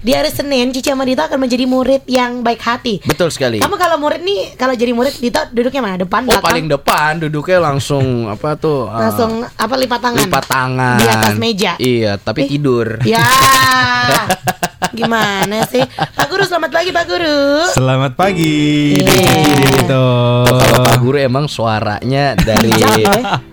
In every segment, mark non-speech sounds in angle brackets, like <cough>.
di hari Senin Cici sama Dito akan menjadi murid yang baik hati. Betul sekali. Kamu kalau murid nih, kalau jadi murid Dito duduknya mana? Depan, Oh belakang? paling depan duduknya langsung apa tuh? uh, langsung apa lipat tangan? lipat tangan di atas meja. Iya, tapi Eh. tidur. Ya. <laughs> Gimana sih? Pak Guru selamat pagi Pak Guru. Selamat pagi. Iya. Gitu. Kalau Pak Guru emang suaranya dari.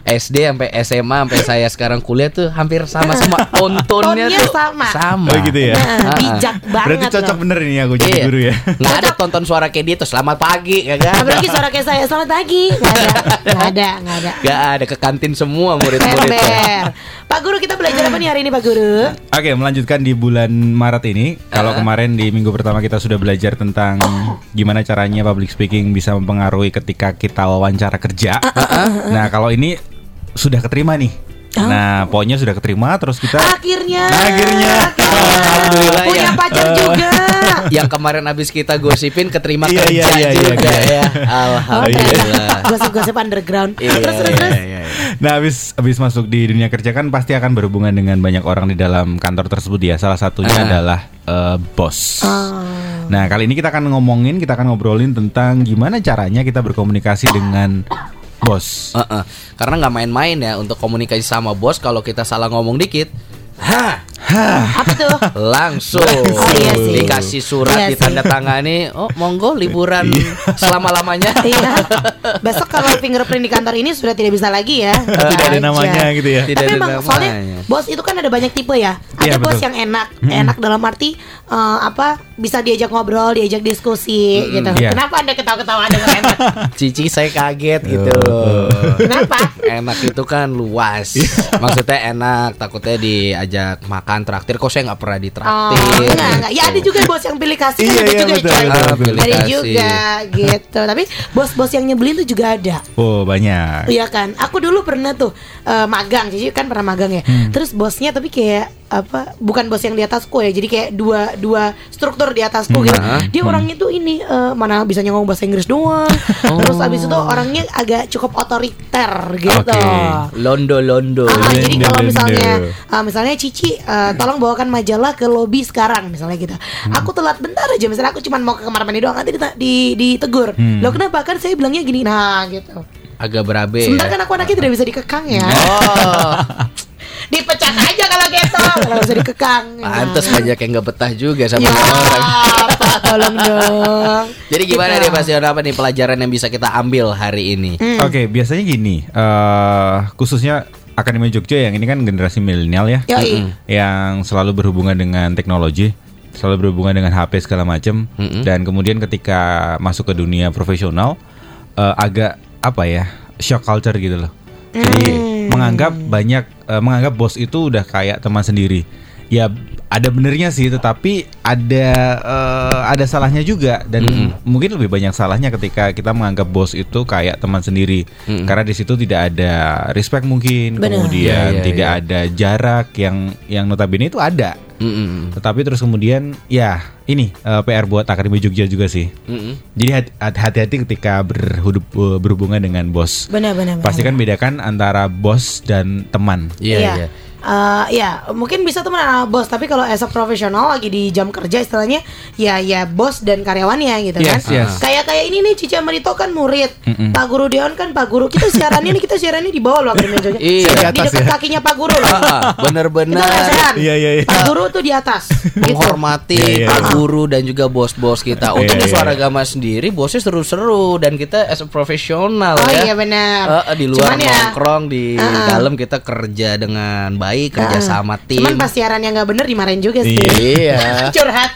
SD <laughs> sampai SMA sampai saya sekarang kuliah tuh hampir sama semua <laughs> tontonnya Tonnya tuh sama. sama. Oh, gitu ya? Nah, bijak banget Berarti cocok loh. bener ini aku jadi Iya. guru ya. Nggak ada tonton suara kayak dia tuh selamat pagi ya kan? Apalagi suara kayak saya Selamat pagi Nggak ada Nggak ada Nggak ada Gak ada ke kantin semua murid-muridnya. Ber-ber Pak Guru kita belajar apa nih hari ini Pak Guru Oke, melanjutkan di bulan Maret ini. Kalau kemarin di minggu pertama kita sudah belajar tentang gimana caranya public speaking bisa mempengaruhi ketika kita wawancara kerja. Ah, Nah, kalau ini sudah keterima nih. Nah, poinnya sudah keterima terus kita Akhirnya Akhirnya. Alhamdulillah Punya ya. pacar juga <laughs> Yang kemarin habis kita gosipin keterima Iya, kerja iya, iya, juga iya, <laughs> iya. ya. Alhamdulillah. Gosip-gosip underground Iya, Terus terus iya, terus iya, iya. Nah, habis habis masuk di dunia kerja kan pasti akan berhubungan dengan banyak orang di dalam kantor tersebut ya. Salah satunya Ah. adalah eh, bos. Oh. Nah, kali ini kita akan ngomongin, kita akan ngobrolin tentang gimana caranya kita berkomunikasi dengan bos. Heeh. Karena nggak main-main ya untuk komunikasi sama bos kalau kita salah ngomong dikit, hah, Apa tuh langsung Oh, iya sih. dikasih surat Iya ditandatangani, oh monggo liburan selama lamanya. Iya Besok kalau fingerprint di kantor ini Sudah tidak bisa lagi ya Tidak ada Aja. namanya gitu ya. Tidak Tapi ada emang namanya. soalnya bos itu kan ada banyak tipe ya. Ada Iya, bos betul. yang enak, enak dalam arti eh, apa bisa diajak ngobrol, diajak diskusi gitu. iya. Kenapa anda ketawa-ketawa ada nggak <laughs> enak? Cici saya kaget gitu Oh. Kenapa? Enak itu kan luas. <laughs> Maksudnya enak, takutnya diajak makan traktir kok saya nggak pernah Oh, ditraktir. enggak, enggak. Ya ada juga bos yang pilih kasih kan Iya, ada iya, juga betul, betul, betul. Ada juga gitu. Tapi bos-bos yang nyebelin tuh juga ada. Oh, banyak. Iya kan, aku dulu pernah tuh eh, magang, jadi kan pernah magang ya. Hmm. Terus bosnya tapi kayak apa? Bukan bos yang di atasku ya, jadi kayak dua dua struktur di atasku gitu. Nah. Dia orangnya tuh ini eh, mana bisa ngomong bahasa Inggris doang. <laughs> Terus abis itu orangnya agak cukup otoriter gitu. Oke. Londo londo. Ah, jadi kalau misalnya uh, misalnya Cici uh, tolong bawakan majalah ke lobi sekarang misalnya gitu. Aku telat bentar aja misalnya aku cuma mau ke kamar mandi doang nanti dita- di ditegur. Loh kenapa kan saya bilangnya gini nah gitu. Agak berabe Sebentar ya. kan aku anaknya tidak bisa dikekang ya. Oh, <laughs> Dipecat aja kalau gitu. Kalau bisa dikekang. pantes Nah. banyak yang nggak betah juga sama Ya, orang. Pak, tolong dong. Jadi gimana Gitu. nih Pak Sion, apa nih pelajaran yang bisa kita ambil hari ini? Hmm. Oke, biasanya gini, eh khususnya Akademi Jogja yang ini kan generasi milenial ya, Yoi. yang selalu berhubungan dengan teknologi, selalu berhubungan dengan HP segala macam, Mm-mm. dan kemudian ketika masuk ke dunia profesional, eh, agak apa ya, shock culture gitu loh. Jadi Hmm. menganggap banyak, eh, menganggap bos itu udah kayak teman sendiri. Ya ada benernya sih, tetapi ada eh, ada salahnya juga dan mungkin lebih banyak salahnya ketika kita menganggap bos itu kayak teman sendiri karena di situ tidak ada respect mungkin, Benar. kemudian Iya, iya, tidak iya. ada jarak yang yang notabene itu ada. Mm-mm. Tetapi terus kemudian ya ini eh, PR buat Akademi Jogja juga sih. Mm-mm. Jadi hati- hati-hati ketika berhudup, berhubungan dengan bos. Benar benar. benar. Pastikan bedakan antara bos dan teman. Iya iya. Eh, ya mungkin bisa teman sama bos tapi kalau as a profesional lagi di jam kerja istilahnya ya ya bos dan karyawannya gitu kan Yes, yes. kayak kayak ini nih Cici Amerito kan murid Mm-mm. Pak Guru Deon kan Pak Guru kita siarannya nih kita siarannya di bawah loh akhirnya Iya. di Di atas dekat ya. kakinya Pak Guru loh Ah, itu Bener-bener lesehan Iya, iya, iya. Pak Guru tuh di atas <laughs> gitu menghormati Iya, iya, Pak iya. Guru dan juga bos-bos kita. Untuk Iya, di iya. suara agama sendiri bosnya seru-seru dan kita as a profesional oh ya. iya benar eh, di luar Cuman ya, nongkrong di Ah. dalam kita kerja dengan baik kerja ah, sama tim. cuman pas siarannya nggak bener dimarahin juga sih Iya. <laughs> curhat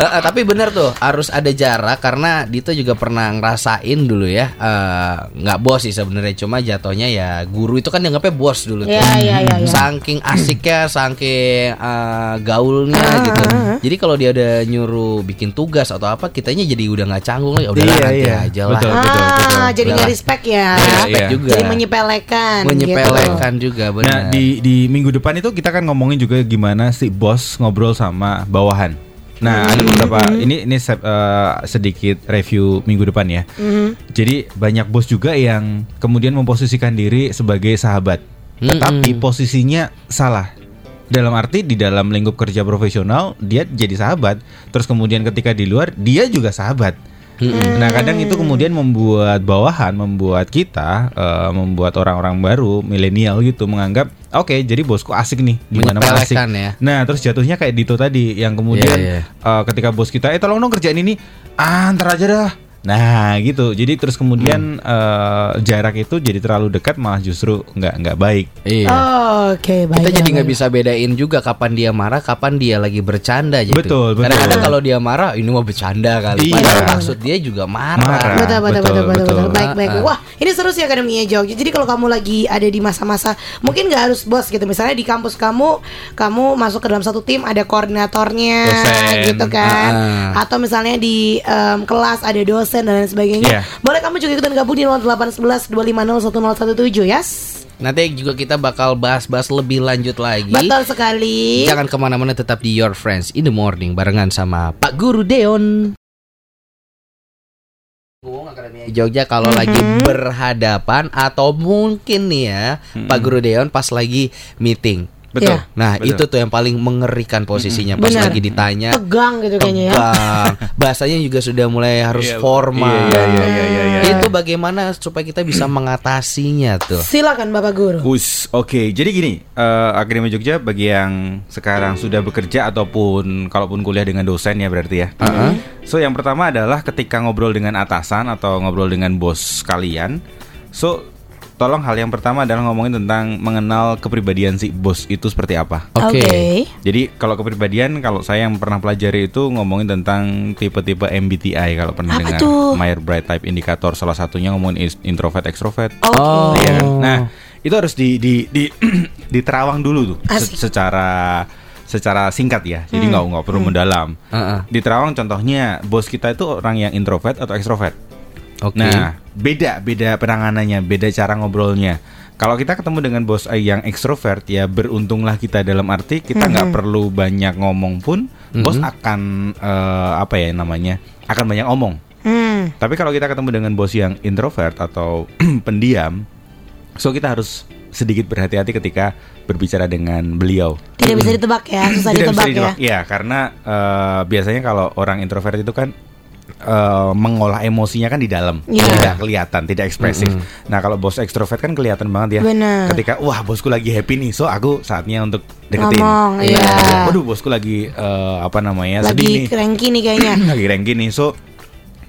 Eh, eh, tapi bener tuh harus ada jarak karena Dito juga pernah ngerasain dulu ya eh, nggak bos sih sebenarnya cuma jatuhnya ya guru itu kan dianggapnya bos dulu tuh. Iya, iya, iya, iya. Saking asiknya, saking eh, gaulnya Ah, gitu. ah, ah. Jadi kalau dia ada nyuruh bikin tugas atau apa, kitanya jadi udah nggak canggung lagi. Udah Iya, nanti iya. aja lah. Betul, betul, betul. ah jadi nggak respect ya Respect Iya. juga. jadi menyepelekan Menyepelekan juga benar. Nah di di minggu depan itu kita kan ngomongin juga gimana si bos ngobrol sama bawahan. Nah ada beberapa ini ini se- eh, sedikit review minggu depan ya. Mhm. Jadi banyak bos juga yang kemudian memposisikan diri sebagai sahabat, tetapi posisinya salah. dalam arti di dalam lingkup kerja profesional dia jadi sahabat. Terus kemudian ketika di luar dia juga sahabat. Nah kadang itu kemudian membuat bawahan, membuat kita, eh, membuat orang-orang baru, milenial gitu menganggap, oke jadi bosku asik nih, di mana mana asik. Ya. Nah terus jatuhnya kayak Dito tadi, yang kemudian Iya, iya. eh, ketika bos kita, eh tolong dong kerjain ini, ah ntar aja dah. Nah gitu, jadi terus kemudian eh, jarak itu jadi terlalu dekat malah justru nggak nggak baik. Iya. Oke, baik. kita jadi nggak bisa bedain juga kapan dia marah, kapan dia lagi bercanda gitu. Betul, betul. Kadang-kadang kalau dia marah, ini mau bercanda kali. Iya. Padahal maksud dia juga marah. Marah. Betul, betul, betul, Betul, betul, betul, betul. Baik, baik. Ah, ah. Wah, ini seru sih Akademi Jogja. Jadi kalau kamu lagi ada di masa-masa, mungkin nggak harus bos gitu. Misalnya di kampus kamu, kamu masuk ke dalam satu tim, ada koordinatornya, Dosen. gitu kan. Ah. Atau misalnya di em, kelas ada dosen dan lain sebagainya. Iya. Boleh kamu juga ikutan gabung di 0811 250 1017, yes? Nanti juga kita bakal bahas-bahas lebih lanjut lagi. Betul sekali. Jangan ke mana-mana tetap di Your Friends in the Morning barengan sama Pak Guru Deon. Jogja kalau lagi berhadapan atau mungkin nih ya Pak Guru Deon pas lagi meeting. Betul. Iya. Nah Betul. itu tuh yang paling mengerikan posisinya pas Benar. lagi ditanya. Tegang gitu kayaknya ya. Tegang. <laughs> Bahasanya juga sudah mulai harus Iya, formal. iya, iya, iya, iya, iya. Itu bagaimana supaya kita bisa mengatasinya tuh? Silakan Bapak Guru. Us, oke. Jadi gini, eh, Akademi Jogja bagi yang sekarang sudah bekerja ataupun kalaupun kuliah dengan dosen ya berarti ya. So yang pertama adalah ketika ngobrol dengan atasan atau ngobrol dengan bos kalian, so tolong hal yang pertama adalah ngomongin tentang mengenal kepribadian si bos itu seperti apa. Oke. Jadi kalau kepribadian kalau saya yang pernah pelajari itu ngomongin tentang tipe-tipe MBTI kalau pernah Apa dengar tuh? Myers-Briggs Type Indicator salah satunya ngomongin introvert extrovert. Oke. Oh. Iya kan? Nah, itu harus di di di <clears throat> diterawang dulu tuh se- secara secara singkat ya. Jadi nggak nggak perlu mendalam. Heeh. Diterawang contohnya bos kita itu orang yang introvert atau ekstrovert. Oke. Nah, beda beda penanganannya, beda cara ngobrolnya. Kalau kita ketemu dengan bos yang ekstrovert ya beruntunglah kita dalam arti kita nggak perlu banyak ngomong pun bos akan eh, apa ya namanya akan banyak ngomong. Hmm. Tapi kalau kita ketemu dengan bos yang introvert atau <clears throat> pendiam, so kita harus sedikit berhati-hati ketika berbicara dengan beliau. Tidak bisa ditebak ya, susah Tidak ditebak bisa ya. ditebak. Iya, karena eh, biasanya kalau orang introvert itu kan eh, mengolah emosinya kan di dalam, Iya. tidak kelihatan, tidak ekspresif. Nah, kalau bos ekstrovert kan kelihatan banget ya. Benar. Ketika wah bosku lagi happy nih, so aku saatnya untuk deketin. Ngomong, iya. Waduh, bosku lagi eh, apa namanya sedih Lagi nih. cranky nih kayaknya. <clears throat> lagi ranking nih so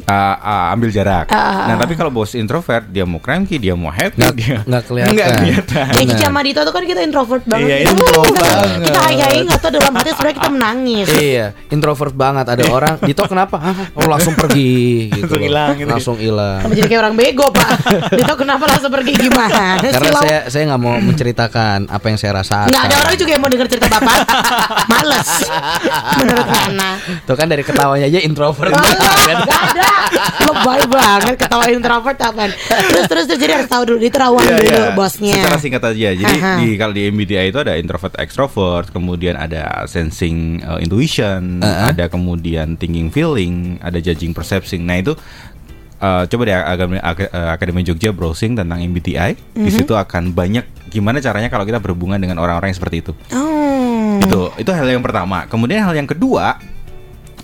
uh, uh, ambil jarak. Ah, ah, nah ah. tapi kalau bos introvert dia mau cranky dia mau happy Nggak- dia nggak kelihatan. nggak kelihatan. Kayak Cici sama Dito tuh kan kita introvert banget Iya, gitu. intro <laughs> Kita- banget. Kita hai-hai nggak tahu dalam hati sebenarnya kita menangis Iya, introvert banget. Ada orang, Dito kenapa? Hah? Oh langsung pergi <laughs> gitu. Langsung hilang gitu. Langsung hilang. Sama jadi kayak orang bego pak <laughs> Dito kenapa langsung pergi gimana Karena saya saya nggak mau menceritakan apa yang saya rasakan. Nggak ada orang juga yang mau denger cerita bapak Males Menurut Nana Tuh kan dari ketawanya aja introvert. Alah, Gak ada Lebay banget ketawa introvert apaan Terus terus terus jadi harus tahu dulu Diterawang Iya, dulu iya. bosnya Secara singkat aja. Jadi Aha. di kalau di MBTI itu ada introvert extrovert, kemudian ada sensing uh, intuition, Uh-uh. ada kemudian thinking feeling, ada judging perception. Nah itu uh, coba deh Akademi, Ak- uh, Akademi Jogja browsing tentang MBTI. Di Mhm. situ akan banyak gimana caranya kalau kita berhubungan dengan orang-orang yang seperti itu. Oh Itu itu hal yang pertama. Kemudian hal yang kedua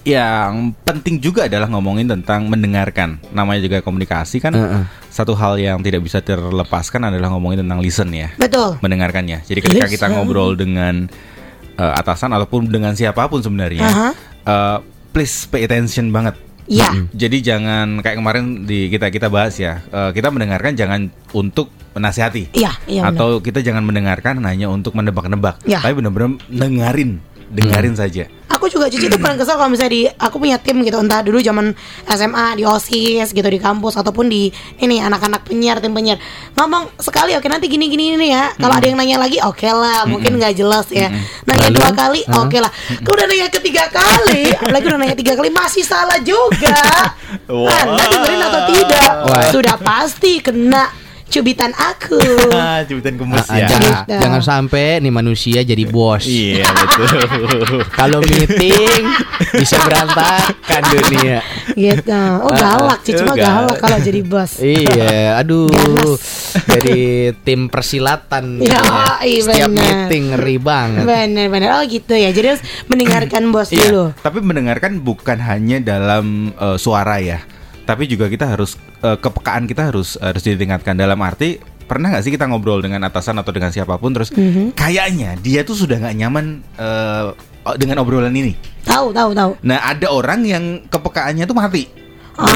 yang penting juga adalah ngomongin tentang mendengarkan. Namanya juga komunikasi kan. Heeh. Satu hal yang tidak bisa terlepaskan adalah ngomongin tentang listen ya. Betul Mendengarkannya. Jadi ketika kita Listen. ngobrol dengan eh, atasan ataupun dengan siapa pun sebenarnya, Aha. eh, please pay attention banget. Ya Jadi jangan kayak kemarin di kita kita bahas ya. eh, kita mendengarkan jangan untuk menasihati. Iya iya benar. Atau kita jangan mendengarkan hanya untuk menebak-nebak, Ya. tapi benar-benar dengerin, dengerin saja. Aku juga Cici tuh paling kesel kalau misalnya di aku punya tim gitu entah dulu zaman SMA di OSIS gitu di kampus ataupun di ini anak-anak penyiar tim penyiar. Ngomong sekali oke nanti gini gini ini ya. Kalau ada yang nanya lagi oke lah mungkin nggak jelas ya. Nanya dua kali oke lah. Kalau udah nanya ketiga kali apalagi udah nanya tiga kali masih salah juga. Wah. anda dengerin atau tidak? Wah. sudah pasti kena cubitan aku <laughs> Cubitan Ah, gemes ah, ya. jangan, Gitu. jangan sampai nih manusia jadi bos. Iya betul. <laughs> Kalau meeting bisa berantakan dunia. gitu. Oh galak sih, cuma Oh, galak. galak kalau jadi bos. Iya, aduh. Ganas. Dari tim persilatan. <laughs> Ya, ya. iya Setiap bener. meeting ngeri banget. Bener-bener. Oh gitu ya. Jadi harus mendengarkan bos Iya, dulu. tapi mendengarkan bukan hanya dalam eh, suara ya, tapi juga kita harus eh, kepekaan kita harus harus ditingkatkan dalam arti pernah nggak sih kita ngobrol dengan atasan atau dengan siapa pun terus Mhm. kayaknya dia tuh sudah nggak nyaman eh, dengan obrolan ini. Tahu, tahu, tahu. Nah ada orang yang kepekaannya tuh mati. Ah.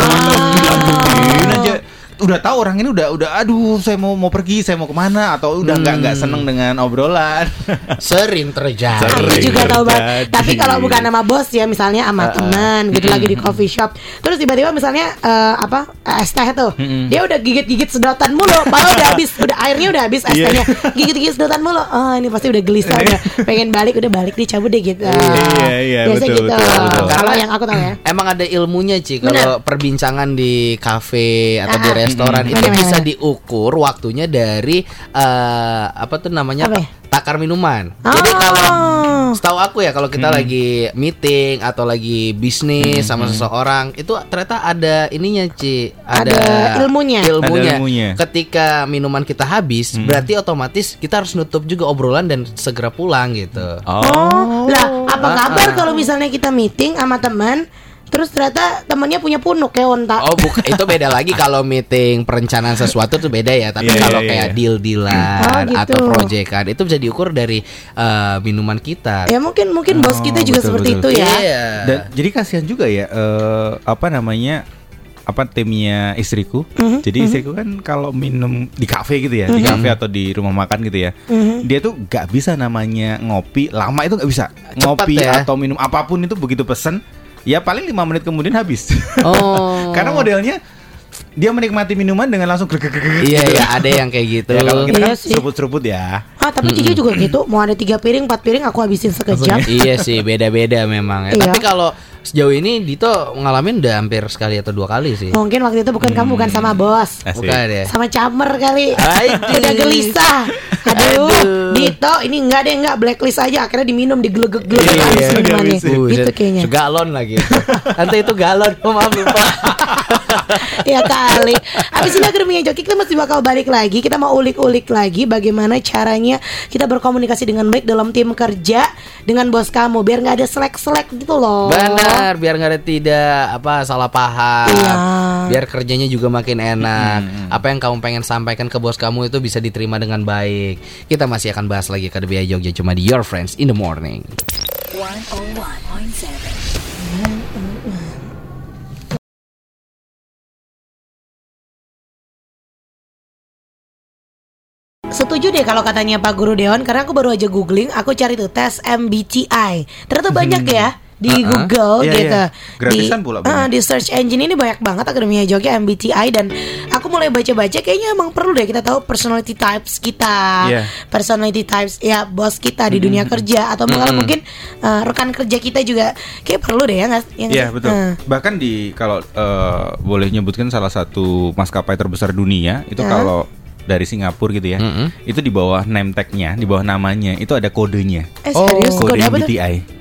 Dilanjutin aja. Udah tahu orang ini udah udah aduh saya mau mau pergi saya mau ke mana atau udah nggak nggak seneng dengan obrolan. <laughs> Sering terjadi. Aku Sering juga tahu banget. Tapi kalau bukan sama bos ya, misalnya sama teman gitu lagi di coffee shop. Terus tiba-tiba misalnya eh, apa es teh tuh, dia udah gigit-gigit sedotan mulu. Padahal udah habis, udah airnya udah habis es Iya. tehnya. Gigit-gigit sedotan mulu. Oh ini pasti udah gelisah, udah pengen balik, udah balik dicabut deh gitu. Iya, iya, Biasa betul, gitu. betul, betul. Kalau Karena- yang aku tahu ya. Emang ada ilmunya Ci kalau perbincangan di kafe atau di Ah, restoran mm, itu benar, bisa diukur waktunya dari eh, apa tuh namanya Apa ya? takar minuman. Jadi Oh. kalau setahu aku ya kalau kita lagi meeting atau lagi bisnis sama seseorang itu ternyata ada ininya Ci, ada, Ada ilmunya. Ilmunya. Ada ilmunya. Ketika minuman kita habis, berarti otomatis kita harus nutup juga obrolan dan segera pulang gitu. Oh, lah apa Ah, kabar ah. kalau misalnya kita meeting sama teman, terus ternyata temannya punya punuk kayak onta. Oh bukan <laughs> itu beda lagi kalau meeting perencanaan sesuatu tuh beda ya. Tapi Iya, kalau iya, kayak iya. deal-dealan Oh, gitu. atau proyekan itu bisa diukur dari eh, minuman kita. Ya mungkin mungkin bos kita Oh, juga betul, seperti betul. itu ya. Iya. Dan jadi kasihan juga ya eh, apa namanya apa timnya istriku. Mhm, Jadi istriku kan kalau minum di kafe gitu ya, di kafe atau di rumah makan gitu ya. Mhm. Dia tuh nggak bisa namanya ngopi lama itu nggak bisa. Cepat ngopi ya. atau minum apa pun itu begitu pesen ya paling lima menit kemudian habis. Oh. <laughs> Karena modelnya dia menikmati minuman dengan langsung greg-greg-greg Iya gitu. iya ada yang kayak gitu. <laughs> Ya kalau kita Iya kan seruput-seruput ya. Ah tapi Cici juga gitu Mau ada tiga piring, empat piring aku habisin sekejam <laughs> iya sih beda-beda memang ya. Iya. Tapi kalau sejauh ini Dito ngalamin udah hampir sekali atau dua kali sih. Mungkin waktu itu bukan kamu, bukan sama bos Asik. Bukan ya. Sama camer kali. Udah gelisah Aduh, Aduh. Dito ini enggak deh enggak blacklist aja Akhirnya diminum digelegek-gelegek Iya, iya, minumannya Gitu kayaknya Segalon lagi. Nanti itu galon. Oh, <laughs> maaf lupa. <laughs> Ya kali Abis ini Akademi Joki kita masih bakal balik lagi Kita mau ulik-ulik lagi Bagaimana caranya kita berkomunikasi dengan baik dalam tim kerja Dengan bos kamu Biar nggak ada selek-selek gitu loh Benar, biar nggak ada tidak apa salah paham. Iya. Biar kerjanya juga makin enak. Apa yang kamu pengen sampaikan ke bos kamu itu bisa diterima dengan baik. Kita masih akan bahas lagi Akademi Jogja cuma di Your Friends in the Morning. 101.7. Setuju deh kalau katanya Pak Guru Dewan karena aku baru aja googling, aku cari tuh tes MBTI. Ternyata banyak ya di Uh-uh. Google Iya, gitu. Gratisan di, pula banyak. di search engine ini banyak banget Akademia Jogja MBTI dan aku mulai baca-baca kayaknya emang perlu deh kita tahu personality types kita. Iya. Personality types ya bos kita di dunia kerja atau malah mungkin eh, rekan kerja kita juga kayak perlu deh ya nggak? ya Iya sih? betul. Eh. Bahkan di kalau eh, boleh nyebutkan salah satu maskapai terbesar dunia itu Ya. kalau dari Singapura gitu ya, Mm-mm. itu di bawah name tag-nya, di bawah namanya itu ada kodenya. Eh serius Kode kode apa tuh? MBTI.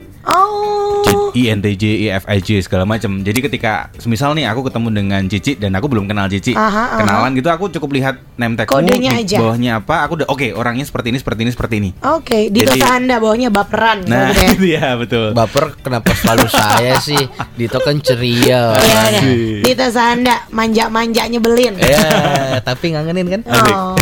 J- INTJ, IFIJ segala macam. Jadi ketika misal nih aku ketemu dengan Cici dan aku belum kenal Cici, Aha, aha. kenalan gitu aku cukup lihat name tagmu Kodenya di aja. bawahnya apa, aku udah oke orangnya seperti ini, seperti ini, seperti ini. Oke, Dito Jadi- Sanda bawahnya baperan Nah, gitu ya. <laughs> itu ya betul. Baper kenapa selalu saya sih? Dito kan ceria. Iya, iya. Dito Sanda manja-manja nyebelin. Ya, tapi ngangenin kan? Oh.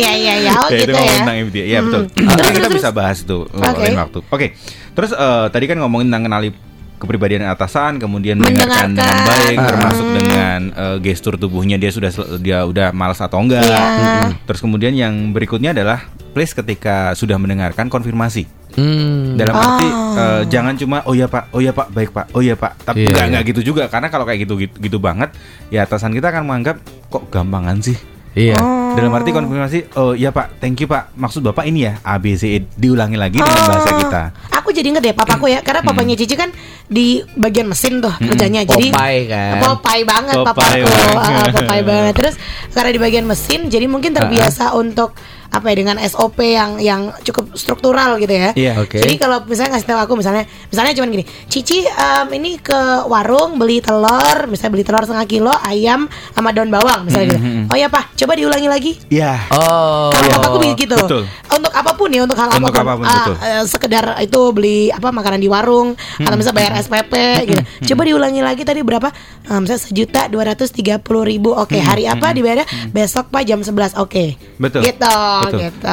Ya ya ya, oh Ya, itu gitu ngomongin ya. tentang MBTI. Ya betul. Hmm. Nanti Terus, kita bisa bahas itu uh, Oke. lain waktu. Oke. Terus eh, tadi kan ngomongin tentang kenali kepribadian atasan, kemudian mendengarkan dengan baik, Ah. termasuk dengan eh, gestur tubuhnya dia sudah dia udah malas atau enggak. Iya. Mm-mm. Terus kemudian yang berikutnya adalah please ketika sudah mendengarkan konfirmasi. Hmm. Dalam arti Oh. eh, jangan cuma oh ya Pak, oh ya Pak, baik Pak, oh ya Pak. Tapi Iya, enggak iya. enggak gitu juga karena kalau kayak gitu gitu, gitu banget ya atasan kita akan menganggap kok gampangan sih. Iya. Oh. Dalam arti konfirmasi, oh ya Pak, thank you Pak. Maksud Bapak ini ya A B C E. diulangi lagi dengan Oh. bahasa kita. Aku jadi inget deh papaku ya, karena papanya Cici kan di bagian mesin tuh kerjanya. Jadi Popeye kan. Popeye banget Popeye papaku, banget. Ah, Popeye banget. Terus karena di bagian mesin, jadi mungkin terbiasa untuk apa ya dengan SOP yang yang cukup struktural gitu ya. Iya. Oke. Jadi kalau misalnya ngasih tahu aku misalnya misalnya cuman gini, Cici em, ini ke warung beli telur, misalnya beli telur setengah kilo, ayam sama daun bawang misalnya gitu. Oh ya Pak, coba diulangi lagi. Ya. Oh. Kalau papaku begitu. Betul. Untuk apa pun ya, untuk hal Untuk apa pun. apa pun, Ah, betul. eh, sekedar itu beli apa makanan di warung atau misalnya bayar SPP gitu. Coba diulangi lagi tadi berapa? Eh, misalnya sejuta dua ratus tiga puluh ribu. Oke, hari apa dibayarnya? Besok Pak jam 11 Oke. Betul. Gitu, Betul. gitu.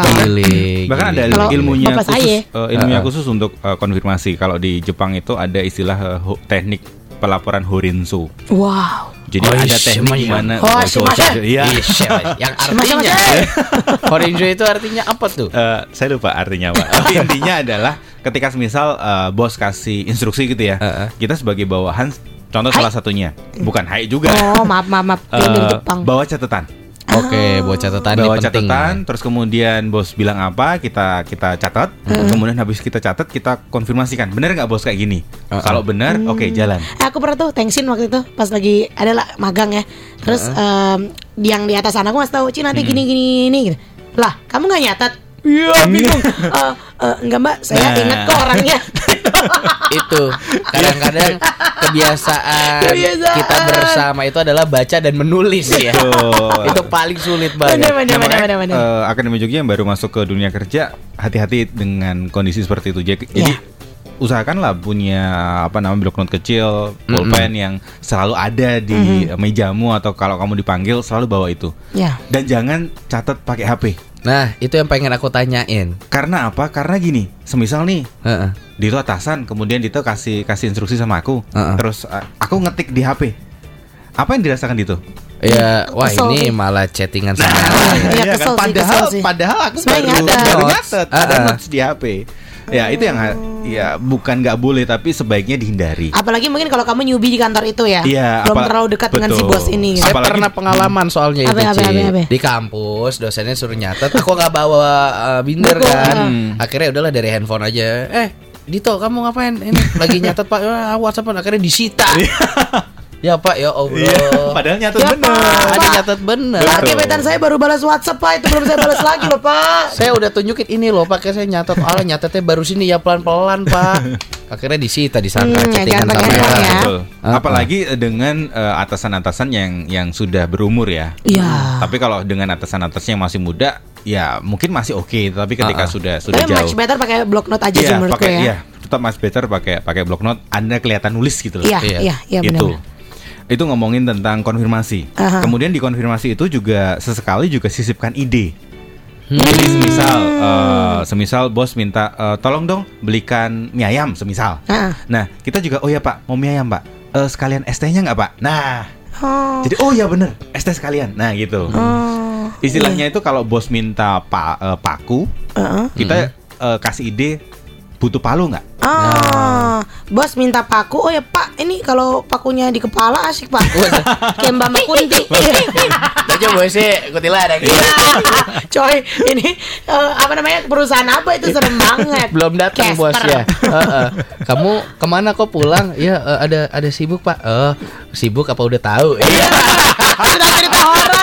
Bahkan ada. Kalau ilmunya khusus, saya. eh, ilmunya khusus untuk eh, konfirmasi. Kalau di Jepang itu ada istilah ho- teknik pelaporan Horinsu. Wow. Jadi Oh, ada teknik di mana Oh, Oh, iya, siapa? yang artinya <laughs> Cek. Horinjo itu artinya apa tuh? Eh, saya lupa artinya pak. Tapi intinya <laughs> adalah ketika misal eh, bos kasih instruksi gitu ya, Heeh. kita sebagai bawahan, contoh Hai. salah satunya, bukan hai juga, Oh, maaf maaf maaf. Jepang. bawa catatan, Oke, buat catatan ini bawa penting. catatan, terus kemudian bos bilang apa, kita kita catat, kemudian habis kita catat kita konfirmasikan, bener nggak bos kayak gini? Heeh. Kalau benar, oke jalan. Eh, aku pernah tuh tensin waktu itu pas lagi ada lah magang ya. Terus em, yang di atas sana aku ngasih tahu, Ci nanti gini gini gini gitu. Lah, kamu nggak nyatat? Iya, bingung. Eh, eh, enggak mbak, saya Nah. ingat kok orangnya. <laughs> itu kadang-kadang kebiasaan, Kebiasaan. kita bersama itu adalah baca dan menulis ya. Itu paling sulit banget. Nah, bener, makanya, bener, bener. eh, Akademi Jogja yang baru masuk ke dunia kerja hati-hati dengan kondisi seperti itu. Jadi, jadi Iya. usahakanlah punya apa namanya blok note kecil, pulpen yang selalu ada di mejamu atau kalau kamu dipanggil selalu bawa itu. Ya. Dan jangan catat pakai HP. Nah, itu yang pengen aku tanyain. Karena apa? Karena gini, semisal nih Heeh. Dito atasan, kemudian Dito kasih kasih instruksi sama aku, Heeh. terus eh, aku ngetik di HP. Apa yang dirasakan Dito? Ya, wah Kesel ini sih. malah chattingan sama <laughs> Iya, Iya kesel sih, padahal kesel sih. padahal aku Sebenarnya baru, ada. baru nyatet, ada Ah. notes di HP. Ya itu yang ya bukan nggak boleh tapi sebaiknya dihindari. Apalagi mungkin kalau kamu newbie di kantor itu ya, Iya, belum apa- terlalu dekat dengan si betul. bos ini. Saya Apalagi- pernah pengalaman soalnya itu Ci. apa, apa? Di kampus dosennya suruh nyatet Aku nggak bawa uh, binder Buku, kan Hmm. Akhirnya udahlah dari handphone aja Eh Dito kamu ngapain Ini lagi nyatet pak ah, Whatsapp akhirnya disita <laughs> Ya pak ya Allah Padahal nyatet Ya, bener. Pak. Ada nyatet bener gebetan saya baru balas WhatsApp pak, itu belum saya balas lagi loh pak. Saya udah tunjukin ini loh pakai saya nyatet Allah nyatetnya baru sini ya pelan-pelan pak <laughs> Akhirnya disita disangka Hmm, ya, chattingan sama lain. ya. Betul. Apalagi dengan eh, atasan-atasan yang yang sudah berumur ya. Iya. Tapi kalau dengan atasan-atasan yang masih muda, ya mungkin masih oke. Tapi ketika Ah, ah. sudah sudah Tapi jauh, much better pakai block note aja sih Iya, menurutku pakai ya. iya, tetap mas better pakai pakai block note. Anda kelihatan nulis gitu loh. Iya, Iya. iya, iya itu benar. Itu ngomongin tentang konfirmasi. Aha. Kemudian di konfirmasi itu juga sesekali juga sisipkan ide. Hmm. Jadi semisal eh, semisal bos minta eh, tolong dong belikan mie ayam semisal. Ah. Nah kita juga oh ya pak mau mie ayam pak. Eh, sekalian ST-nya nggak pak? Nah Oh. jadi oh ya bener ST sekalian. Nah gitu. Oh. Istilahnya itu kalau bos minta pa, eh, paku Heeh. kita eh, kasih ide butuh palu nggak? Ah, bos minta paku. Oh ya Pak, ini kalau pakunya di kepala asik Pak. Kayak Mbak Makunti. <laughs> Aja bosnya kutilan ada Iya, coy, ini eh, apa namanya perusahaan apa itu serem banget. belum datang bos ya. Heeh. Kamu ke mana kok pulang? Ya eh, ada ada sibuk pak. Eh sibuk apa udah tahu? Iya. Sudah cerita horor.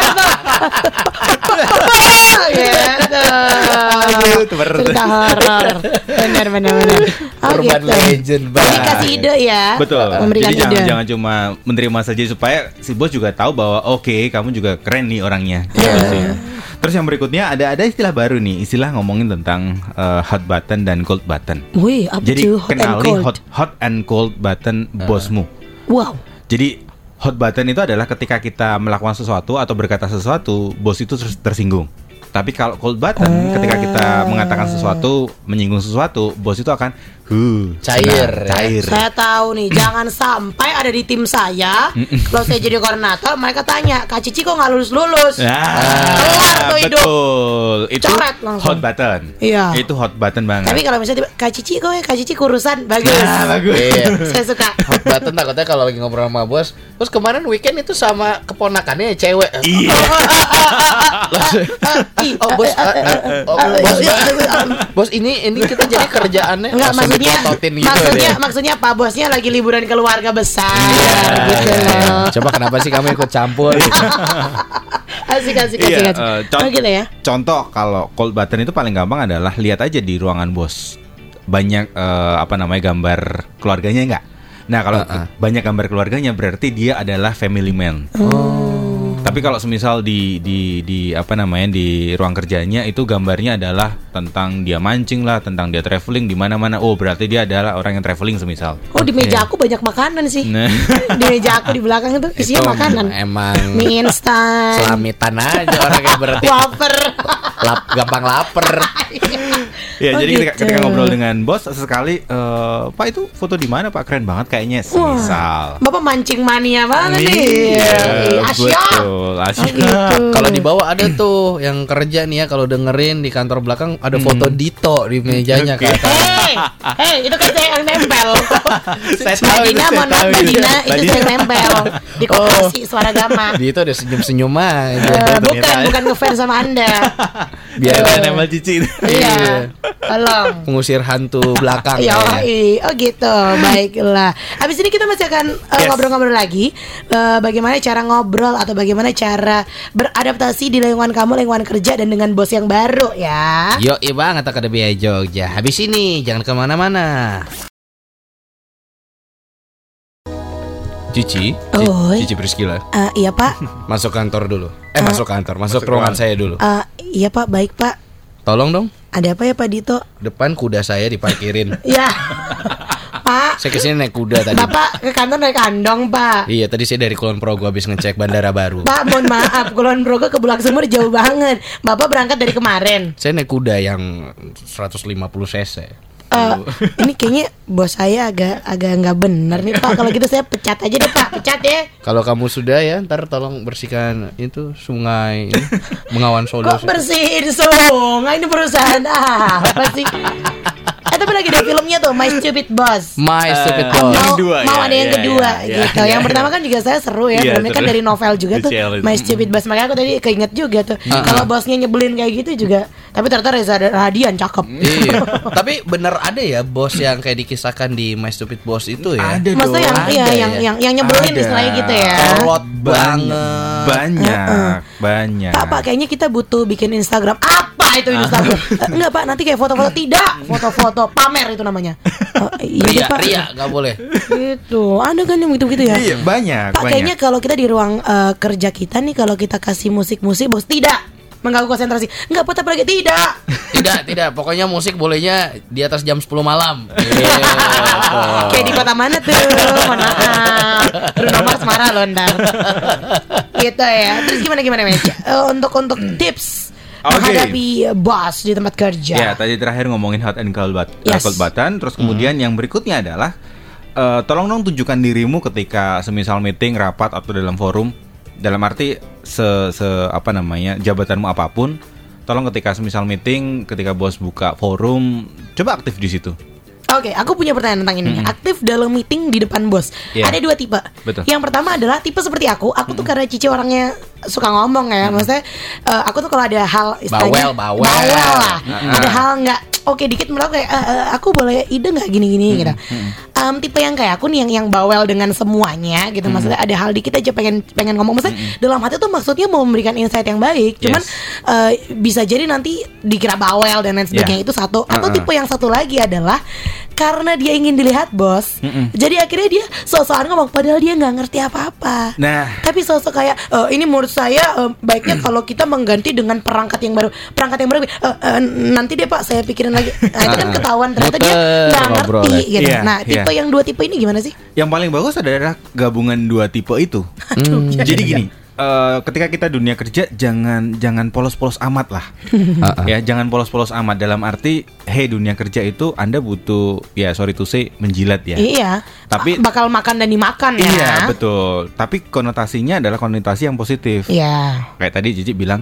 Gitu. Aduh. Cerita horor. Benar benar benar. Oh, Urban gitu. legend Jadi banget. kasih ide ya. Betul. Memberikan Jadi jangan ide. jangan cuma menerima saja supaya si bos juga tahu bahwa oke kamu juga keren nih orangnya. Iya. Gitu sih. Terus yang berikutnya ada ada istilah baru nih, istilah ngomongin tentang eh, hot button dan cold button. Wih, apa Jadi tuh hot and kenali cold? hot hot and cold button bosmu. Wow. Jadi hot button itu adalah ketika kita melakukan sesuatu atau berkata sesuatu, bos itu tersinggung. Tapi kalau cold button, ketika kita mengatakan sesuatu, menyinggung sesuatu, bos itu akan huh, Cair, senang, ya. cair. Saya tahu nih, jangan sampai ada di tim saya. Kalau saya jadi koordinator, mereka tanya, Kak Cici kok nggak lulus lulus? Kelar tuh hidup. betul. Itu Coret langsung. hot button. Iya. Itu hot button banget. Tapi kalau misalnya Kak Cici kok ya Kak Cici kurusan bagus. Nah, bagus. Iya. Saya suka. Hot button takutnya kalau lagi ngobrol sama bos Terus kemarin weekend itu sama keponakannya cewek Iya. <laughs> Oh bos, eh, eh, eh, eh, eh, oh, eh, bos, eh, eh, eh, bos ini ini kita jadi kerjaannya Enggak langsung maksudnya gitu maksudnya deh. maksudnya Pak bosnya lagi liburan keluarga besar Iya, gitu iya. loh. Coba kenapa sih kamu ikut campur? <laughs> Asik asik asik Iya, asik. eh, con- Oh gitu ya. Contoh kalau cold button itu paling gampang adalah lihat aja di ruangan bos. Banyak eh, apa namanya gambar keluarganya enggak? Nah, kalau Uh-uh. banyak gambar keluarganya berarti dia adalah family man. Oh. Tapi kalau semisal di di di apa namanya di ruang kerjanya itu gambarnya adalah tentang dia mancing lah, tentang dia traveling di mana-mana. Oh, berarti dia adalah orang yang traveling semisal. Oh di meja aku banyak makanan sih. Nah. <laughs> di meja aku di belakang itu isinya Itu makanan. Emang Mie instan. selamitan aja orang yang berarti Wafer. lap, gampang lapar. <laughs> Ya, Oh, jadi ketika, gitu. ketika ngobrol dengan bos sekali eh, Pak itu foto di mana Pak? Keren banget kayaknya semisal. Bapak mancing mania banget nih. Iya, Asyik. betul. Asyik. Oh, gitu. Kalau di bawah ada tuh yang kerja nih ya kalau dengerin di kantor belakang ada foto Dito di mejanya Oke. kata. Hei, hei, itu kan saya yang nempel. <laughs> Saya tahu itu, Madina, saya mohon maaf itu. Madina, itu Madina. saya yang nempel <laughs> di koperasi suara gama. Dito udah senyum-senyum aja. Eh, bukan, ternyata. bukan ngefans sama anda. <laughs> Biar Ada nempel cici. Iya, tolong. pengusir hantu belakang. Ya, kayaknya. oh gitu, baiklah. Habis ini kita masih akan uh, Yes. ngobrol-ngobrol lagi uh, bagaimana cara ngobrol atau bagaimana cara beradaptasi di lingkungan kamu, lingkungan kerja dan dengan bos yang baru ya. Yo, iya banget Akademi Jogja. Habis ini jangan ke mana-mana. Cici, Ci- Oi. Cici Priscila, Uh, iya Pak, <laughs> masuk kantor dulu. Eh, masuk kantor, masuk, Masuk ruangan ruangan. saya dulu. Uh, iya Pak, baik Pak. Tolong dong, Ada apa ya Pak Dito? depan kuda saya diparkirin. <laughs> Ya, Pak. saya ke sini naik kuda tadi. Bapak ke kantor naik kandong Pak. Iya, tadi saya dari Kulon Progo habis ngecek bandara baru. Pak, mohon maaf, Kulon Progo ke Bulak Sumur jauh banget. Bapak berangkat dari kemarin. Saya naik kuda yang 150 cc. Eh, <laughs> ini kayaknya bos saya agak agak nggak bener nih Pak. Kalau gitu saya pecat aja deh Pak, pecat ya. Kalau kamu sudah ya, ntar tolong bersihkan itu sungai ini, <laughs> Bengawan Solo. Kok bersihin sungai ini perusahaan apa sih? Eh tapi lagi ada filmnya tuh My Stupid Boss. My stupid Eh, boss. mau kedua, mau ya, ada yang ya, kedua ya, ya, gitu. ya, yang ya. pertama kan juga saya seru ya. Iya, Filmnya kan dari novel juga tuh. My Stupid Boss. Makanya aku tadi keinget juga tuh. Kalau bosnya nyebelin kayak gitu juga. Tapi ternyata Reza Radian cakep. iya. <laughs> Tapi bener ada ya bos yang kayak dikisahkan di My Stupid Boss itu ya? Ada Maksudnya yang Ada iya, ya. yang yang yang nyebelin Ada. istilahnya gitu ya. Kolot banget. Banyak, banyak. Pak, Pak, kayaknya kita butuh bikin Instagram. Apa itu Instagram? <laughs> Eh, enggak, Pak, nanti kayak foto-foto tidak, foto-foto pamer itu namanya. Oh, iya, Ria, Pak. Ria, nggak boleh. Gitu. Ada kan yang gitu-gitu ya? Iya, banyak, Pak, banyak. kayaknya kalau kita di ruang eh, kerja kita nih kalau kita kasih musik-musik, bos tidak mengganggu konsentrasi. Enggak, tapi lagi tidak. Tidak, tidak. Pokoknya musik bolehnya di atas jam 10 malam. <laughs> Gitu. Kayak di kota mana tuh? Mohon maaf. Bruno Mars marah loh ntar. gitu ya. Terus gimana gimana Meja? <laughs> Eh, untuk untuk tips Oke. menghadapi bos di tempat kerja. Ya, tadi terakhir ngomongin hot and cold, but, Yes. cold button, terus kemudian yang berikutnya adalah eh, tolong dong tunjukkan dirimu ketika semisal meeting, rapat atau dalam forum. Dalam arti se, se- apa namanya jabatanmu apa pun, tolong ketika semisal meeting, ketika bos buka forum, coba aktif di situ. Oke, aku punya pertanyaan tentang ini. Aktif dalam meeting di depan bos. Iya. Ada dua tipe. Betul. Yang pertama adalah tipe seperti aku. Aku tuh karena Cici orangnya suka ngomong ya. Maksudnya eh, aku tuh kalau ada hal istilahnya Bawel, bawel. lah. Mm-mm. Ada hal nggak oke dikit aku kayak eh, eh, aku boleh ide nggak gini-gini gitu. Em, tipe yang kayak aku nih yang yang bawel dengan semuanya gitu. Maksudnya ada hal dikit aja pengen pengen ngomong. Maksudnya dalam hati tuh maksudnya mau memberikan insight yang baik. Cuman Yes. eh, bisa jadi nanti dikira bawel dan lain sebagainya Yeah. itu satu. Atau Uh-uh. tipe yang satu lagi adalah karena dia ingin dilihat bos, jadi akhirnya dia sok-sokan ngomong padahal dia nggak ngerti apa-apa. Nah. tapi sosok kayak "Eh, ini menurut saya eh, baiknya kalau kita mengganti dengan perangkat yang baru, perangkat yang baru. "Eh, eh, nanti deh pak, saya pikirin lagi. Nah, itu kan ketahuan ternyata dia nggak ngerti gitu. Iya, nah, tipe iya. yang dua tipe ini gimana sih? Yang paling bagus adalah gabungan dua tipe itu. <laughs> Aduh, Jadi gini, eh, ketika kita dunia kerja jangan jangan polos-polos amat lah. <laughs> Ah, ah. ya, jangan polos-polos amat dalam arti hey dunia kerja itu Anda butuh ya sorry to say menjilat ya. Iya. Tapi- bakal makan dan dimakan ya. Iya, betul. Tapi konotasinya adalah konotasi yang positif. Iya. Kayak tadi Cici bilang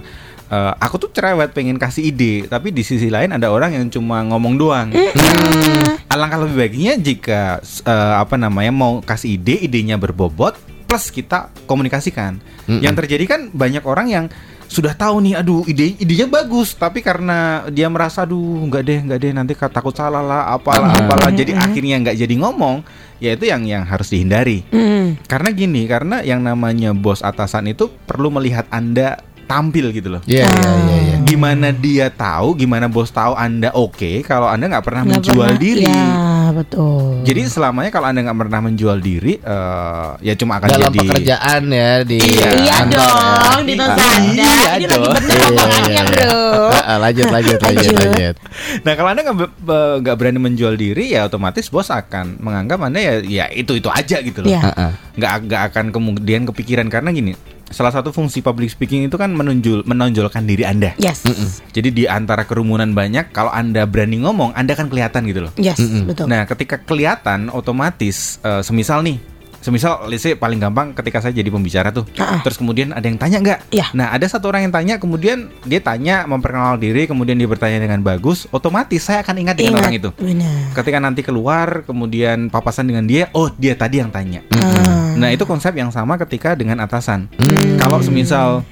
"Eh, aku tuh cerewet pengen kasih ide, tapi di sisi lain ada orang yang cuma ngomong doang. Nah, alangkah lebih baiknya jika eh, apa namanya mau kasih ide, idenya berbobot plus kita komunikasikan. Mm-mm. Yang terjadi kan banyak orang yang sudah tahu nih, aduh ide idenya bagus, tapi karena dia merasa aduh nggak deh nggak deh nanti takut salah lah, apalah Hmm. apalah, jadi akhirnya nggak jadi ngomong, ya itu yang yang harus dihindari. Hmm. Karena gini, karena yang namanya bos atasan itu perlu melihat anda tampil gitu loh. Iya iya iya iya. Gimana dia tahu, gimana bos tahu anda oke kalau anda nggak pernah Nggak menjual pernah- diri. Ya, betul. Jadi selamanya kalau anda nggak pernah menjual diri, eh, ya cuma akan Dalam jadi pekerjaan ya di Iya. Iya kantor ya. dong, di Ah, Tosada. iya Ini lagi dong. bener Iya, omongannya, iya, bro. iya. Ah, lanjut lanjut lanjut Lanjut. lanjut. Nah kalau anda nggak be- be- nggak berani menjual diri ya otomatis bos akan menganggap anda ya ya itu itu aja gitu loh. Iya. Heeh. Nggak nggak akan kemudian kepikiran karena gini. Salah satu fungsi public speaking itu kan menonjol menonjolkan diri anda. Yes. Jadi di antara kerumunan banyak kalau anda berani ngomong anda kan kelihatan gitu loh. Yes, betul. Nah ketika kelihatan otomatis eh, semisal nih. Semisal, let's say paling gampang ketika saya jadi pembicara tuh, Ah-ah. terus kemudian ada yang tanya nggak? Iya. Nah ada satu orang yang tanya, kemudian dia tanya memperkenalkan diri, kemudian dia bertanya dengan bagus, otomatis saya akan ingat dengan Ingat, orang itu. Benar. Ketika nanti keluar, kemudian papasan dengan dia, oh dia tadi yang tanya. Ah. Nah itu konsep yang sama ketika dengan atasan. Hmm. Kalau semisal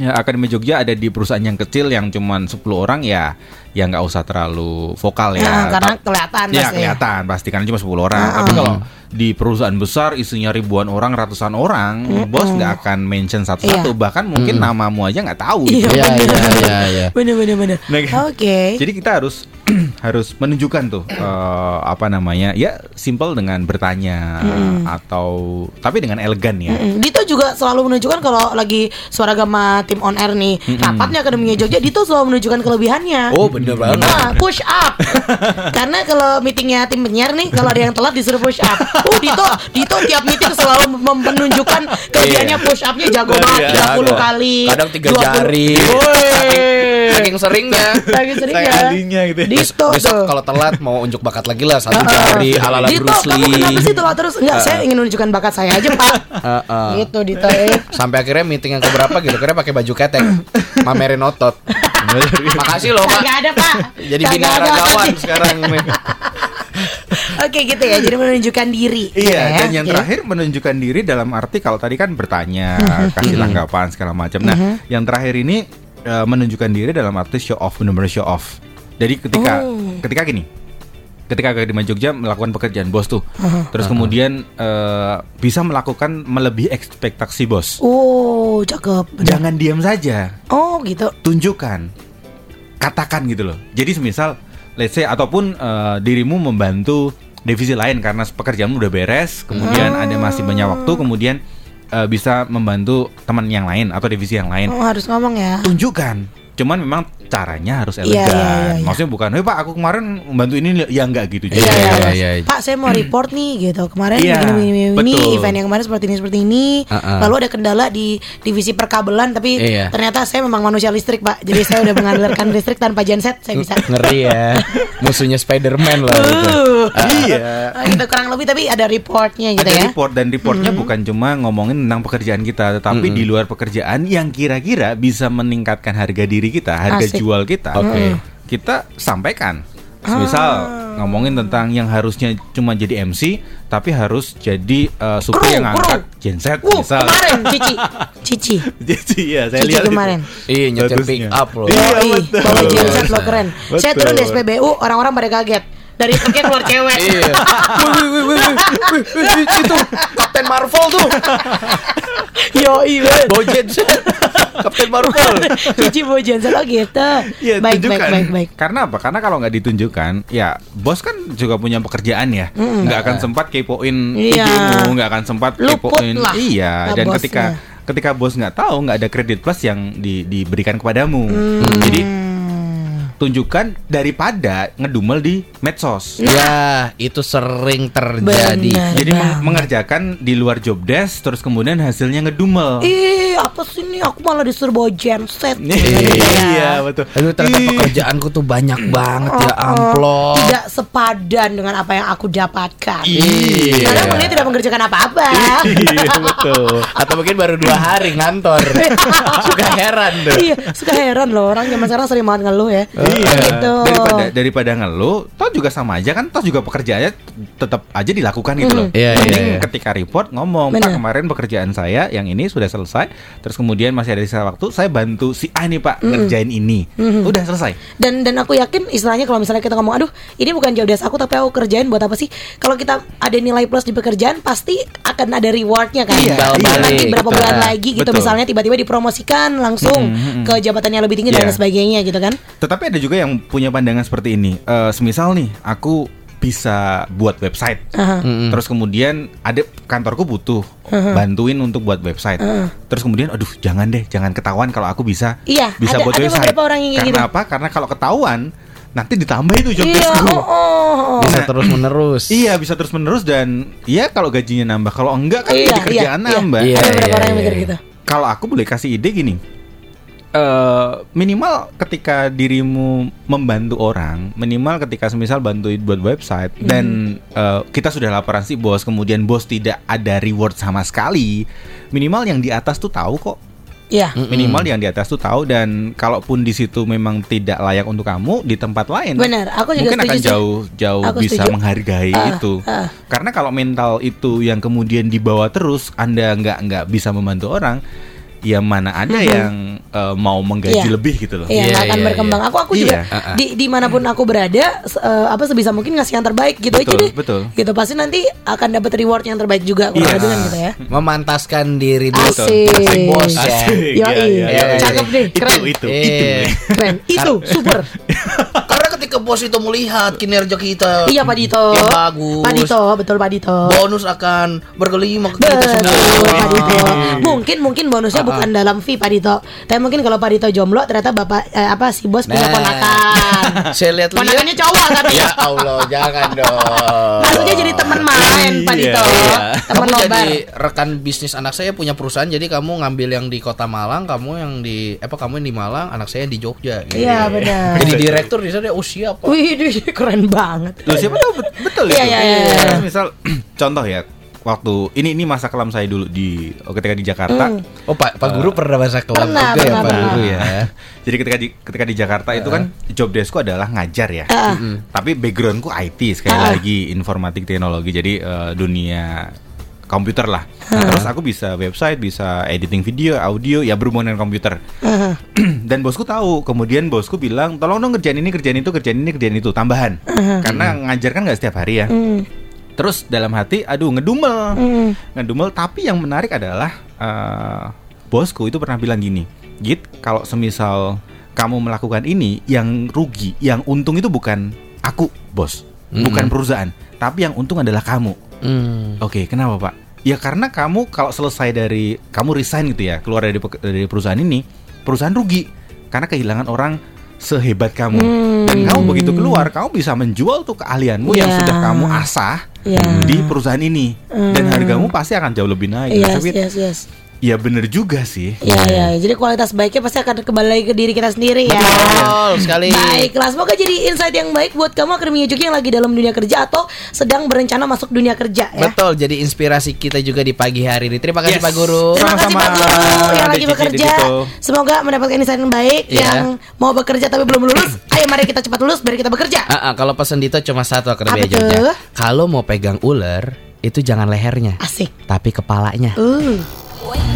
ya, Akademi Jogja ada di perusahaan yang kecil yang cuman 10 orang ya, ya nggak usah terlalu vokal ya. Nah, karena Ta- kelihatan Ya pasti. kelihatan pasti karena cuma 10 orang. Ah, Tapi ah. kalau di perusahaan besar isinya ribuan orang, ratusan orang, bos nggak akan mention satu-satu. Iya. Bahkan mungkin namamu aja nggak tahu. Iya, gitu. Iya iya iya iya. <laughs> Bener bener bener. Nah, Oke. Jadi kita harus <clears throat> harus menunjukkan tuh eh, apa namanya ya simple dengan bertanya atau tapi dengan elegan ya. Mm, Dito juga selalu menunjukkan kalau lagi suara gama tim on air nih rapatnya akademinya Jogja Dito selalu menunjukkan kelebihannya Oh bener banget. Nah, push up. <laughs> Karena kalau meetingnya tim penyiar nih, kalau ada yang telat disuruh push up. Uh, Dito, Dito tiap meeting selalu menunjukkan kelebihannya Iya. push upnya jago banget Iya, 30 ada. kali. Kadang tiga 20. jari. Saking seringnya. Saking seringnya. Saking ahlinya gitu ya. Dito Besok tuh. kalau telat mau unjuk bakat lagi lah satu jari ala ala Dito, Bruce kamu kenapa Lee. sih telat terus? Enggak, saya ingin menunjukkan bakat saya aja, Pak. Heeh. Gitu, Dito. Eh. Sampai akhirnya meeting yang keberapa gitu, akhirnya pakai baju ketek, <laughs> mamerin otot. Makasih loh pak. Kagak ada, Pak. <laughs> Jadi binaragawan <laughs> sekarang nih. Oke gitu ya, jadi menunjukkan diri. gitu Iya, ya. dan yang Oke. terakhir menunjukkan diri dalam arti kalau tadi kan bertanya, <laughs> kasih tanggapan segala macam. Nah, yang terakhir ini eh, menunjukkan diri dalam arti show off, benar-benar show off. Jadi ketika Oh. ketika gini, ketika Akademi Jogja melakukan pekerjaan bos tuh, terus kemudian eh, bisa melakukan melebihi ekspektasi bos. Oh, cakep. Bener. Jangan diam saja, Oh, gitu. tunjukkan, katakan gitu loh. Jadi semisal, let's say ataupun eh, dirimu membantu divisi lain karena pekerjaanmu udah beres, kemudian ada masih banyak waktu, kemudian eh, bisa membantu teman yang lain atau divisi yang lain. Oh, harus ngomong ya. Tunjukkan. Cuman memang caranya harus Iya, elegan. iya, iya, iya. Maksudnya bukan, "Hei Pak, aku kemarin membantu ini ya enggak gitu juga." Iya, Iya, iya, iya, iya. Pak, saya mau report nih gitu. Kemarin Iya, gini, gini, gini, gini, betul. event yang kemarin seperti ini, seperti ini. Uh-uh. Lalu ada kendala di divisi perkabelan, tapi Iya. ternyata saya memang manusia listrik, Pak. Jadi saya udah mengandalkan listrik tanpa genset, saya bisa. <laughs> Ngeri ya. Musuhnya Spider-Man lah gitu. Uh, Iya. ah, gitu kurang lebih tapi ada reportnya gitu ada ya. report dan reportnya bukan cuma ngomongin tentang pekerjaan kita, tetapi di luar pekerjaan yang kira-kira bisa meningkatkan harga diri kita, harga. Jual kita. Oke. Kita sampaikan. Misal ngomongin tentang yang harusnya cuma jadi MC, tapi harus jadi uh, supir Kru, yang kru. angkat genset Uh, misal. kemarin <laughs> Cici. Cici. Jadi ya saya Cici lihat kemarin. Iya nyetir pick up loh. Iya, betul. bawa genset lo keren. Saya turun di SPBU, orang-orang pada kaget. Dari truknya keluar cewek. Iya. <laughs> Wih, wih, wih, wih, wih, wih, itu Kapten Marvel tuh. Yoi, banget. Bawa genset. Kapten Marvel. Cici genset oh gitu. Iya, baik, baik, tunjukkan. baik, baik. Karena apa? Karena kalau nggak ditunjukkan, ya bos kan juga punya pekerjaan ya. Nggak akan sempat kepoin Iya. idemu, nggak akan sempat Luput kepoin. lah Iya. lah Dan bosnya. ketika ketika bos nggak tahu, nggak ada kredit plus yang di- diberikan kepadamu. Jadi tunjukkan daripada ngedumel di medsos. Ya, itu sering terjadi. Benar. Jadi meng- mengerjakan di luar job desk, terus kemudian hasilnya ngedumel. Ih, apa sih ini? Aku malah disuruh bawa genset. Iya betul. Aduh, ternyata Ih. pekerjaanku tuh banyak banget ya Oh, oh. amplop. Tidak sepadan dengan apa yang aku dapatkan. Iya. Karena dia tidak mengerjakan apa-apa. Iya betul. Atau mungkin baru dua hari ngantor. <laughs> Suka heran tuh. iya, suka heran loh orang zaman sekarang sering banget ngeluh ya. Iya. Gitu. Daripada daripada ngeluh, toh juga sama aja kan, toh juga pekerjaannya tetap aja dilakukan gitu loh. Iya, iya, Mending iya. ketika report ngomong. Pak kemarin pekerjaan saya yang ini sudah selesai, terus kemudian masih ada sisa waktu, saya bantu si A nih Pak ngerjain ini. Udah selesai. dan dan aku yakin istilahnya kalau misalnya kita ngomong aduh ini bukan job desk aku tapi aku kerjain buat apa sih kalau kita ada nilai plus di pekerjaan pasti akan ada rewardnya kan Iya, iya. nanti berapa Betul. bulan lagi gitu Betul. misalnya tiba-tiba dipromosikan langsung ke jabatan yang lebih tinggi dan Iya. lain sebagainya gitu kan Tetapi ada juga yang punya pandangan seperti ini. Eh, semisal nih, aku bisa buat website. Aha. Terus kemudian ada kantorku butuh bantuin untuk buat website. Terus kemudian, aduh jangan deh, jangan ketahuan kalau aku bisa Iya, bisa ada- buat ada website. beberapa orang yang Karena gitu. apa? Karena kalau ketahuan nanti ditambah itu job iya oh, oh, oh. Bisa terus menerus. Iya bisa terus menerus dan ya kalau gajinya nambah kalau enggak kan Iya, jadi kerjaan iya, iya. nambah. Iya, ada beberapa iya, orang yang mikir iya. gitu Kalau aku boleh kasih ide gini, eh minimal ketika dirimu membantu orang, minimal ketika semisal bantuin buat website Hmm. dan eh, kita sudah laporan si bos, kemudian bos tidak ada reward sama sekali, minimal yang di atas tuh tahu kok. Iya Minimal yang di atas tuh tahu dan kalaupun di situ memang tidak layak untuk kamu di tempat lain, Benar, aku juga mungkin akan setuju jauh jauh Aku bisa setuju. menghargai Ah, itu. ah. Karena kalau mental itu yang kemudian dibawa terus, anda nggak nggak bisa membantu orang, ya mana ada yang eh, mau menggaji Iya. lebih gitu loh. Iya, Iya, nggak akan iya, berkembang. iya. Aku aku juga Iya, uh-uh. di di mana pun aku berada, eh, apa sebisa mungkin ngasih yang terbaik gitu aja Betul, deh. betul. Gitu pasti nanti akan dapat reward yang terbaik juga kurang Iya. lebih kan gitu ya. Memantaskan diri dulu Asik. si bos ya. Asik. Yoi, Iya, iya, iya, cakep iya. deh, keren, Itu itu Eh. itu. keren. Itu super. <laughs> Ketika bos itu melihat kinerja kita iya Pak Dito. yang bagus, Pak Dito, betul Pak Dito. bonus akan bergelima ke kita semua. Pak Dito. Mungkin mungkin bonusnya bukan dalam fee Pak Dito. Tapi mungkin kalau Pak Dito jomblo ternyata bapak eh, apa si bos punya Nah. ponakan. <laughs> Saya lihat-lihat. Ponakannya cowok tapi Ya Allah, jangan <laughs> dong. Maksudnya jadi teman main Pak Iya, Dito. iya. Teman kamu nobar. jadi rekan bisnis anak saya punya perusahaan jadi kamu ngambil yang di kota Malang kamu yang di apa kamu yang di Malang anak saya yang di Jogja gitu. Iya, benar. jadi direktur di sana oh siap Pak. Wih, <laughs> duh, keren banget. Loh siapa tahu bet- betul itu. iya, iya, iya. Misal <clears throat> contoh ya, waktu ini ini masa kelam saya dulu di oh, ketika di Jakarta. Hmm. oh Pak Pak Guru pernah masa kelam Pernah, juga ya pernah, Pak pernah. Guru ya <laughs> Jadi ketika di ketika di Jakarta itu kan job deskku adalah ngajar ya. Ah. Tapi backgroundku IT sekali Ah. lagi informatik teknologi. Jadi eh, dunia komputer lah. Nah, Ah. terus aku bisa website, bisa editing video, audio, ya berhubungan dengan komputer. Heeh. <clears throat> Dan bosku tahu. Kemudian bosku bilang, tolong dong kerjaan ini, kerjaan itu, kerjaan ini, kerjaan itu, tambahan. Karena ngajar kan nggak setiap hari ya. Hmm. Terus dalam hati, aduh ngedumel, Hmm. ngedumel. Tapi yang menarik adalah eh, bosku itu pernah bilang gini, Git, kalau semisal kamu melakukan ini, yang rugi, yang untung itu bukan aku, bos, bukan perusahaan, tapi yang untung adalah kamu. Hmm. Oke, kenapa pak? Ya karena kamu kalau selesai dari kamu resign gitu ya, keluar dari dari perusahaan ini, perusahaan rugi karena kehilangan orang sehebat kamu. Dan kamu begitu keluar, kamu bisa menjual tuh keahlianmu yang Ya. sudah kamu asah Ya. di perusahaan ini, dan hargamu pasti akan jauh lebih naik. Yes, Tapi yes, yes. Ya bener juga sih. Ya, ya. Jadi kualitas baiknya pasti akan kembali lagi ke diri kita sendiri ya. Betul sekali. Baiklah, semoga jadi insight yang baik buat kamu Akademi Juki yang lagi dalam dunia kerja atau sedang berencana masuk dunia kerja ya. Betul, jadi inspirasi kita juga di pagi hari ini. Terima kasih Yes. Pak Guru. Terima kasih Sama-sama, Pak Guru yang lagi bekerja. Semoga mendapatkan insight yang baik Iya. yang mau bekerja tapi belum lulus. <clears throat> Ayo mari kita cepat lulus biar kita bekerja. Ah, ah, kalau pesan Dito cuma satu Akademi Apa Jogja. tuh? Kalau mau pegang ular, itu jangan lehernya, Asik. tapi kepalanya. Uh. Wake up